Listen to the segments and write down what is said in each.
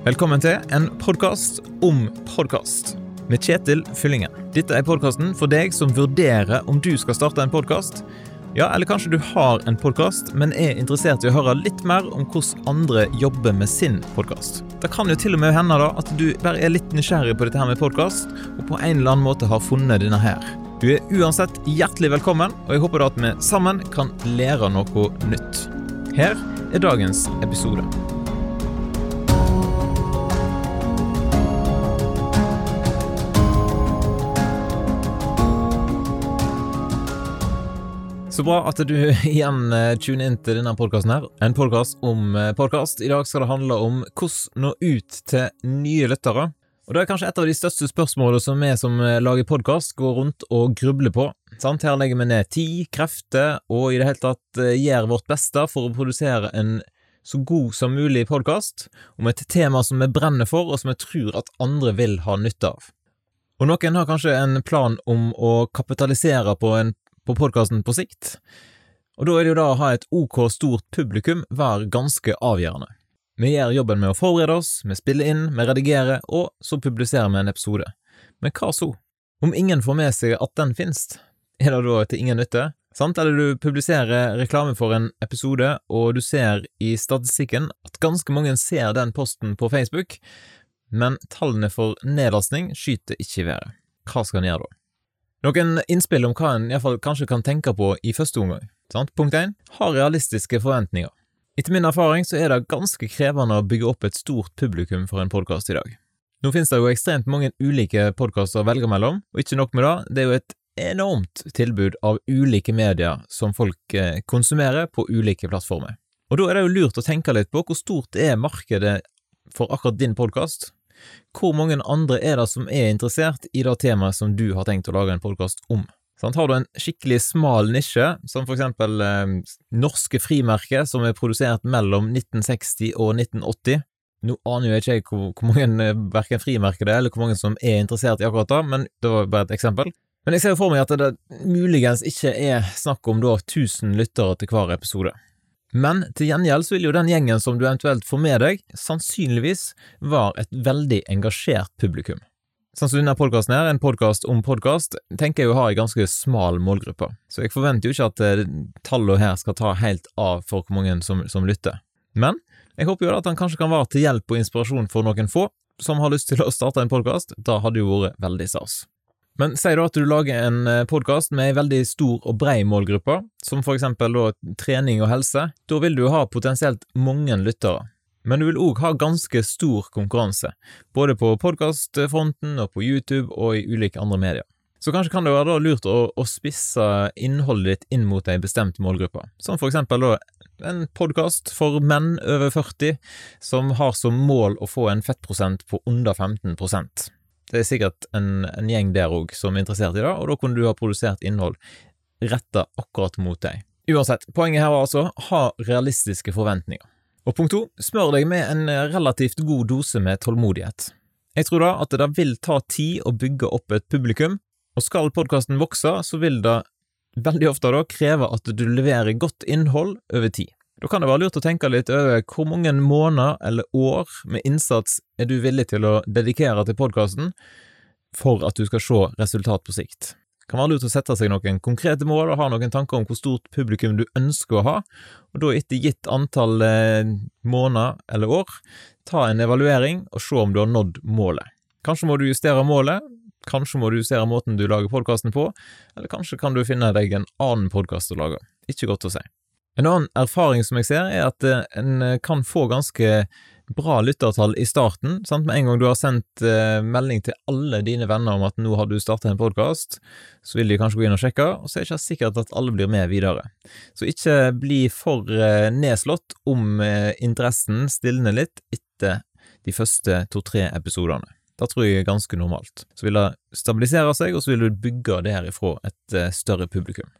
Velkommen til en podkast om podkast med Kjetil Fyllingen. Dette er podkasten for deg som vurderer om du skal starte en podkast. Ja, eller kanskje du har en podkast, men er interessert i å høre litt mer om hvordan andre jobber med sin podkast. Det kan jo til og med hende da at du bare er litt nysgjerrig på dette her med podkast, og på en eller annen måte har funnet denne her. Du er uansett hjertelig velkommen, og jeg håper da at vi sammen kan lære noe nytt. Her er dagens episode. Så bra at du igjen eh, tuner inn til denne podkasten her. En podkast om eh, podkast. I dag skal det handle om hvordan nå ut til nye lyttere. Og Det er kanskje et av de største spørsmålene som vi som eh, lager podkast, går rundt og grubler på. Sant? Her legger vi ned tid, krefter og i det hele tatt gjør vårt beste for å produsere en så god som mulig podkast om et tema som vi brenner for, og som vi tror at andre vil ha nytte av. Og noen har kanskje en plan om å kapitalisere på en på podkasten på sikt, og da er det jo da å ha et ok stort publikum være ganske avgjørende. Vi gjør jobben med å forberede oss, vi spiller inn, vi redigerer, og så publiserer vi en episode. Men hva så? Om ingen får med seg at den finnes, er det da til ingen nytte? Sant? Eller du publiserer reklame for en episode, og du ser i statistikken at ganske mange ser den posten på Facebook, men tallene for nedlastning skyter ikke i været. Hva skal en gjøre da? Noen innspill om hva en iallfall kanskje kan tenke på i første omgang. Sant? Punkt 1. Ha realistiske forventninger. Etter min erfaring så er det ganske krevende å bygge opp et stort publikum for en podkast i dag. Nå finnes det jo ekstremt mange ulike podkaster å velge mellom, og ikke nok med det, det er jo et enormt tilbud av ulike medier som folk eh, konsumerer på ulike plattformer. Og da er det jo lurt å tenke litt på hvor stort er markedet for akkurat din podkast, hvor mange andre er det som er interessert i det temaet som du har tenkt å lage en podkast om? Sånn, har du en skikkelig smal nisje, som for eksempel eh, norske frimerker som er produsert mellom 1960 og 1980 Nå aner jo ikke jeg hvor, hvor mange eh, verken frimerker det er, eller hvor mange som er interessert i akkurat det, men det var bare et eksempel. Men jeg ser jo for meg at det muligens ikke er snakk om da 1000 lyttere til hver episode. Men til gjengjeld så vil jo den gjengen som du eventuelt får med deg, sannsynligvis være et veldig engasjert publikum. Sånn som denne podkasten her, en podkast om podkast, tenker jeg å ha en ganske smal målgruppe, så jeg forventer jo ikke at eh, tallene her skal ta helt av for hvor mange som, som lytter. Men jeg håper jo at han kanskje kan være til hjelp og inspirasjon for noen få som har lyst til å starte en podkast. Da hadde jo vært veldig stas. Men si da at du lager en eh, podkast med ei veldig stor og brei målgruppe, som for eksempel da trening og helse. Da vil du ha potensielt mange lyttere. Men du vil òg ha ganske stor konkurranse, både på podkastfronten og på YouTube og i ulike andre medier. Så kanskje kan det være lurt å, å spisse innholdet ditt inn mot ei bestemt målgruppe, som for eksempel da en podkast for menn over 40 som har som mål å få en fettprosent på under 15 det er sikkert en, en gjeng der òg som er interessert i det, og da kunne du ha produsert innhold retta akkurat mot deg. Uansett, poenget her var altså ha realistiske forventninger. Og punkt to, smør deg med en relativt god dose med tålmodighet. Jeg tror da at det vil ta tid å bygge opp et publikum, og skal podkasten vokse, så vil det veldig ofte da kreve at du leverer godt innhold over tid. Da kan det være lurt å tenke litt over hvor mange måneder eller år med innsats er du villig til å dedikere til podkasten for at du skal se resultat på sikt. Det kan være lurt å sette seg noen konkrete mål og ha noen tanker om hvor stort publikum du ønsker å ha, og da etter gitt antall eh, måneder eller år, ta en evaluering og se om du har nådd målet. Kanskje må du justere målet, kanskje må du justere måten du lager podkasten på, eller kanskje kan du finne deg en annen podkast å lage. Ikke godt å si. En annen erfaring som jeg ser, er at eh, en eh, kan få ganske bra lyttertall i starten. Sant? Med en gang du har sendt eh, melding til alle dine venner om at nå har du startet en podkast, så vil de kanskje gå inn og sjekke, og så er det ikke sikkert at alle blir med videre. Så ikke bli for nedslått om interessen stilner litt etter de første to-tre episodene. Det tror jeg er ganske normalt. Så vil det stabilisere seg, og så vil du bygge det herifra et eh, større publikum.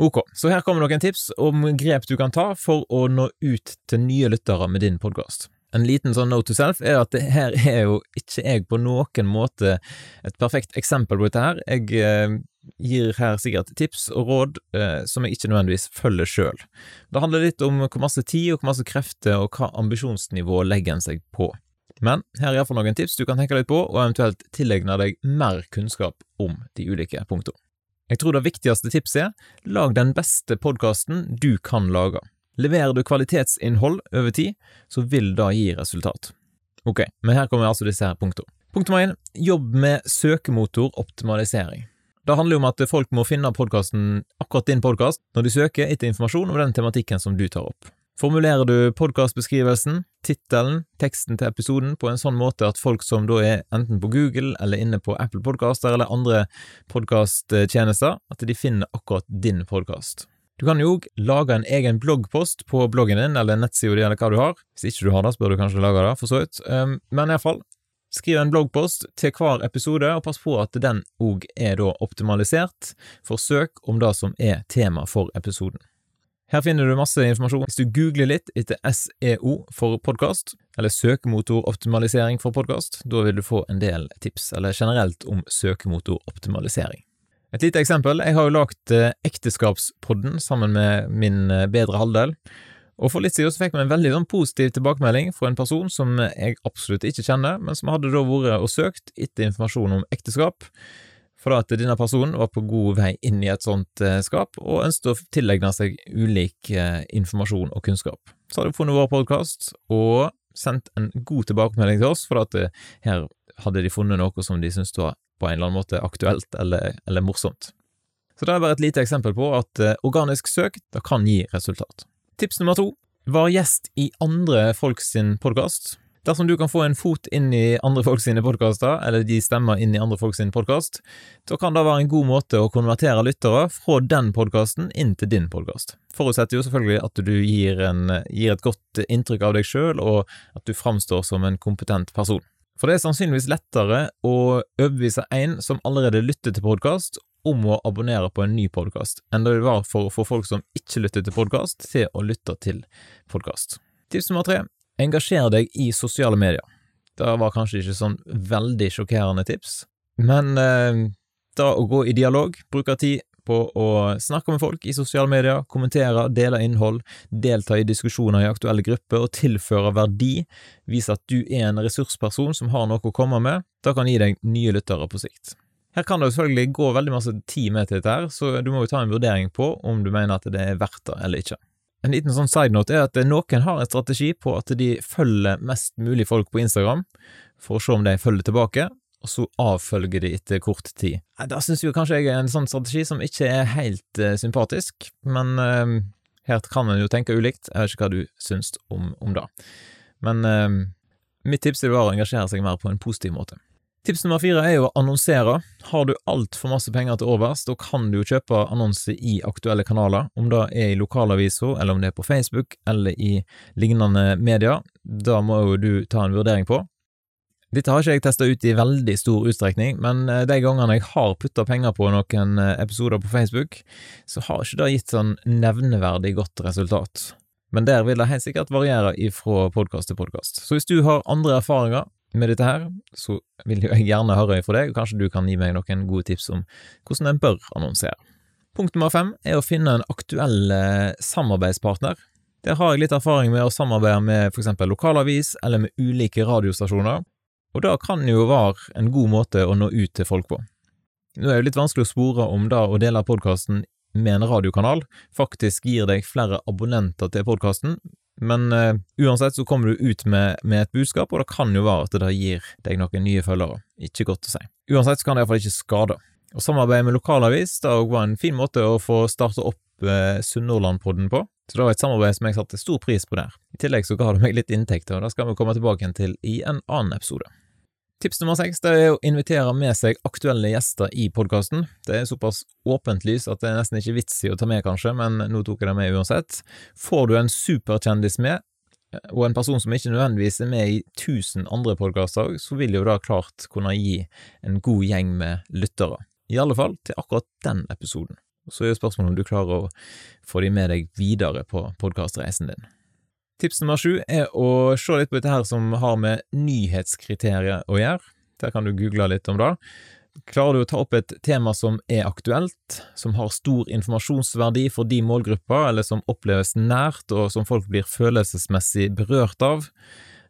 Ok, så her kommer noen tips om grep du kan ta for å nå ut til nye lyttere med din podkast. En liten sånn note to self er at det her er jo ikke jeg på noen måte et perfekt eksempel på dette her. Jeg eh, gir her sikkert tips og råd eh, som jeg ikke nødvendigvis følger sjøl. Det handler litt om hvor masse tid og hvor masse krefter og hva ambisjonsnivå legger en seg på. Men her er iallfall noen tips du kan tenke litt på, og eventuelt tilegne deg mer kunnskap om de ulike punktene. Jeg tror det viktigste tipset er lag den beste podkasten du kan lage. Leverer du kvalitetsinnhold over tid, så vil det gi resultat. Ok, men her kommer altså disse her punktene. Punkt nummer én, jobb med søkemotoroptimalisering. Det handler om at folk må finne podkasten, akkurat din podkast, når de søker etter informasjon om den tematikken som du tar opp. Formulerer du podkastbeskrivelsen, tittelen, teksten til episoden på en sånn måte at folk som da er enten på Google eller inne på Apple Podkaster eller andre podkasttjenester, at de finner akkurat din podkast. Du kan jo òg lage en egen bloggpost på bloggen din eller nettsida di eller hva du har. Hvis ikke du har det, så bør du kanskje lage det, for så vidt. Um, men iallfall, Skriv en bloggpost til hver episode, og pass på at den òg er optimalisert for søk om det som er tema for episoden. Her finner du masse informasjon. Hvis du googler litt etter SEO for podkast, eller søkemotoroptimalisering for podkast, da vil du få en del tips, eller generelt om søkemotoroptimalisering. Et lite eksempel, jeg har jo lagt eh, Ekteskapspodden sammen med min eh, bedre halvdel, og for litt siden så fikk vi en veldig sånn positiv tilbakemelding fra en person som jeg absolutt ikke kjenner, men som hadde da vært og søkt etter informasjon om ekteskap, for at denne personen var på god vei inn i et sånt eh, skap, og ønsket å tilegne seg ulik eh, informasjon og kunnskap. Så hadde hun funnet vår podkast og sendt en god tilbakemelding til oss, for at eh, her hadde de funnet noe som de syntes var på en eller annen måte aktuelt eller, eller morsomt. Så det er bare et lite eksempel på at organisk søk kan gi resultat. Tips nummer to var gjest i andre folks podkast. Dersom du kan få en fot inn i andre folk sine podkaster, eller de stemmer inn i andre folk sin podkast, da kan det være en god måte å konvertere lyttere fra den podkasten inn til din podkast. Forutsetter jo selvfølgelig at du gir, en, gir et godt inntrykk av deg sjøl, og at du framstår som en kompetent person. For det er sannsynligvis lettere å overbevise en som allerede lytter til podkast, om å abonnere på en ny podkast, enn det var for å få folk som ikke lytter til podkast, til å lytte til podkast. Tips nummer tre engasjer deg i sosiale medier. Det var kanskje ikke sånn veldig sjokkerende tips, men eh, da å gå i dialog, bruke tid på å snakke med folk i sosiale medier, kommentere, dele innhold, delta i diskusjoner i aktuelle grupper og tilføre verdi, vise at du er en ressursperson som har noe å komme med, det kan gi deg nye lyttere på sikt. Her kan det selvfølgelig gå veldig masse tid med til dette, her, så du må jo ta en vurdering på om du mener at det er verdt det eller ikke. En liten sånn side note er at noen har en strategi på at de følger mest mulig folk på Instagram, for å se om de følger tilbake, og så avfølger de etter kort tid. Da syns jo kanskje jeg er en sånn strategi som ikke er helt uh, sympatisk, men uh, her kan en jo tenke ulikt, jeg vet ikke hva du syns om, om det. Men uh, mitt tips er å engasjere seg mer på en positiv måte. Tips nummer fire er jo å annonsere. Har du altfor masse penger til overs, da kan du jo kjøpe annonser i aktuelle kanaler, om det er i lokalavisa, eller om det er på Facebook, eller i lignende medier. Da må jo du ta en vurdering på. Dette har ikke jeg testa ut i veldig stor utstrekning, men eh, de gangene jeg har putta penger på noen eh, episoder på Facebook, så har ikke det gitt sånn nevneverdig godt resultat. Men der vil det helt sikkert variere ifra podkast til podkast. Så hvis du har andre erfaringer, med dette her, så vil jeg gjerne høre fra deg, og kanskje du kan gi meg noen gode tips om hvordan en bør annonsere. Punkt nummer fem er å finne en aktuell eh, samarbeidspartner. Der har jeg litt erfaring med å samarbeide med for eksempel lokalavis eller med ulike radiostasjoner, og da kan jo være en god måte å nå ut til folk på. Nå er det jo litt vanskelig å spore om det å dele podkasten med en radiokanal faktisk gir deg flere abonnenter til podkasten, men uh, uansett så kommer du ut med, med, et budskap, og det kan jo være at det gir deg noen nye følgere. Ikke godt å si. Uansett så kan det iallfall ikke skade. Og samarbeidet med lokalavis det var en fin måte å få starte opp uh, Sunnhordlandpodden på. Så det var et samarbeid som jeg satte stor pris på der. I tillegg så ga det meg litt inntekter, og det skal vi komme tilbake til i en annen episode. Tips nummer seks det er å invitere med seg aktuelle gjester i podkasten. Det er såpass åpent lys at det er nesten ikke vits i å ta med, kanskje, men nå tok jeg det med uansett. Får du en superkjendis med, og en person som ikke nødvendigvis er med i tusen andre podkaster, så vil jo da klart kunne gi en god gjeng med lyttere. I alle fall til akkurat den episoden. Så er jo spørsmålet om du klarer å få de med deg videre på podkastreisen din. Tips nummer sju er å se litt på dette her som har med nyhetskriterier å gjøre. Der kan du google litt om det. Klarer du å ta opp et tema som er aktuelt, som har stor informasjonsverdi for de målgrupper, eller som oppleves nært, og som folk blir følelsesmessig berørt av,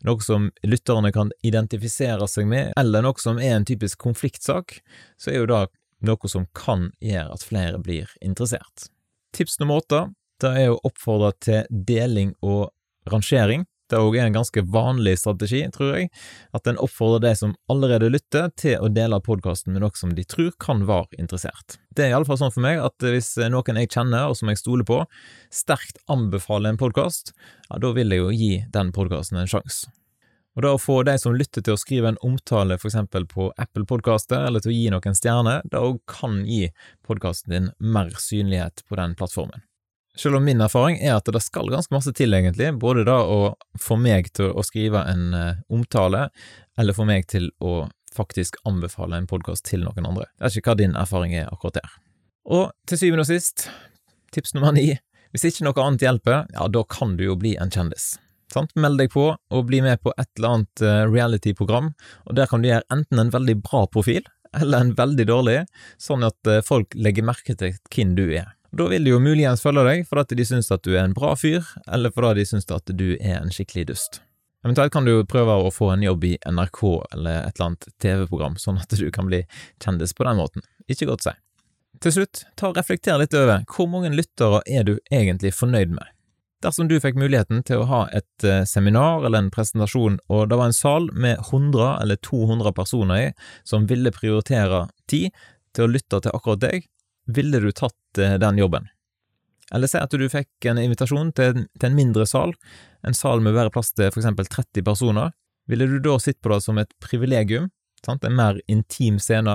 noe som lytterne kan identifisere seg med, eller noe som er en typisk konfliktsak, så er jo det noe som kan gjøre at flere blir interessert. Tips nummer åtte det er å oppfordre til deling og rangering. Det er òg en ganske vanlig strategi, tror jeg, at en oppfordrer de som allerede lytter, til å dele podkasten med noe som de tror kan være interessert. Det er iallfall sånn for meg at hvis noen jeg kjenner og som jeg stoler på, sterkt anbefaler en podkast, ja, da vil jeg jo gi den podkasten en sjanse. Og da å få de som lytter til å skrive en omtale for eksempel på Apple Podkaster, eller til å gi noen stjerner, det òg kan gi podkasten din mer synlighet på den plattformen. Selv om min erfaring er at det skal ganske masse til, egentlig, både da å få meg til å skrive en uh, omtale, eller få meg til å faktisk anbefale en podkast til noen andre. Jeg vet ikke hva din erfaring er akkurat der. Og til syvende og sist, tips nummer ni, hvis ikke noe annet hjelper, ja, da kan du jo bli en kjendis. Sant? Meld deg på og bli med på et eller annet uh, reality-program, og der kan du gjøre enten en veldig bra profil, eller en veldig dårlig, sånn at uh, folk legger merke til hvem du er. Da vil de jo muligens følge deg fordi de syns at du er en bra fyr, eller fordi de syns at du er en skikkelig dust. Eventuelt kan du jo prøve å få en jobb i NRK eller et eller annet TV-program, sånn at du kan bli kjendis på den måten. Ikke godt å si. Til slutt, ta og reflekter litt over hvor mange lyttere er du egentlig fornøyd med? Dersom du fikk muligheten til å ha et eh, seminar eller en presentasjon, og det var en sal med 100 eller 200 personer i som ville prioritere tid til å lytte til akkurat deg, ville du tatt eh, den jobben? Eller si at du fikk en invitasjon til, til en mindre sal, en sal med bare plass til for eksempel 30 personer. Ville du da sett på det som et privilegium? Sant? En mer intim scene,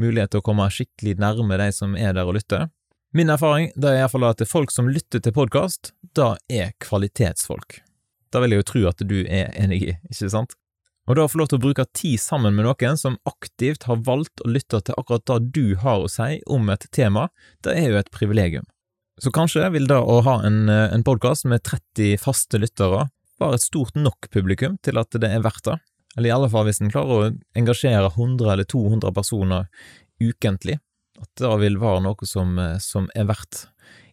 mulighet til å komme skikkelig nærme de som er der og lytter. Min erfaring det er iallfall at folk som lytter til podkast, da er kvalitetsfolk. Da vil jeg jo tro at du er enig i, ikke sant? Og da å få lov til å bruke tid sammen med noen som aktivt har valgt å lytte til akkurat det du har å si om et tema, det er jo et privilegium. Så kanskje vil da å ha en, eh, en podkast med 30 faste lyttere være et stort nok publikum til at det er verdt det, eller i alle fall hvis en klarer å engasjere 100 eller 200 personer ukentlig, at det vil være noe som, eh, som er verdt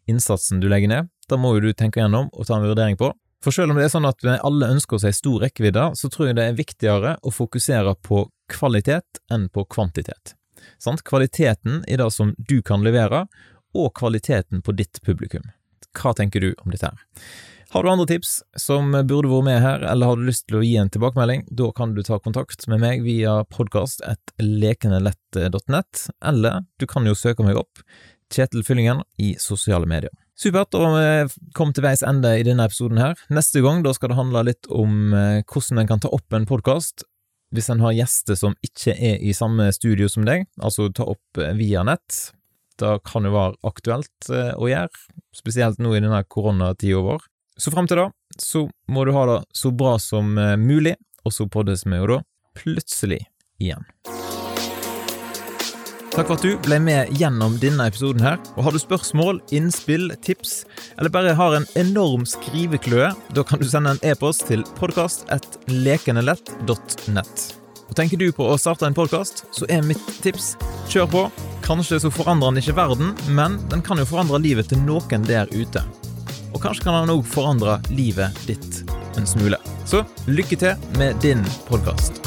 innsatsen du legger ned. Da må jo du tenke gjennom og ta en vurdering på for selv om det er sånn at vi alle ønsker seg stor rekkevidde, så tror jeg det er viktigere å fokusere på kvalitet enn på kvantitet. Sant? Kvaliteten i det som du kan levere, og kvaliteten på ditt publikum. Hva tenker du om dette her? Har du andre tips som burde vært med her, eller har du lyst til å gi en tilbakemelding, da kan du ta kontakt med meg via podkast.lekenelett.nett, eller du kan jo søke meg opp, Kjetil Fyllingen, i sosiale medier. Supert, og vi kom til veis ende i denne episoden her. Neste gang da skal det handle litt om eh, hvordan en kan ta opp en podkast hvis en har gjester som ikke er i samme studio som deg, altså ta opp eh, via nett. Det kan jo være aktuelt eh, å gjøre, spesielt nå i denne koronatida vår. Så fram til da så må du ha det så bra som mulig, og så poddes vi jo da plutselig igjen. Takk for at du ble med gjennom denne episoden her. Og Har du spørsmål, innspill, tips, eller bare har en enorm skrivekløe, da kan du sende en e-post til podkast.lekenelett.nett. Og Tenker du på å starte en podkast, så er mitt tips kjør på. Kanskje så forandrer den ikke verden, men den kan jo forandre livet til noen der ute. Og kanskje kan den òg forandre livet ditt en smule. Så lykke til med din podkast.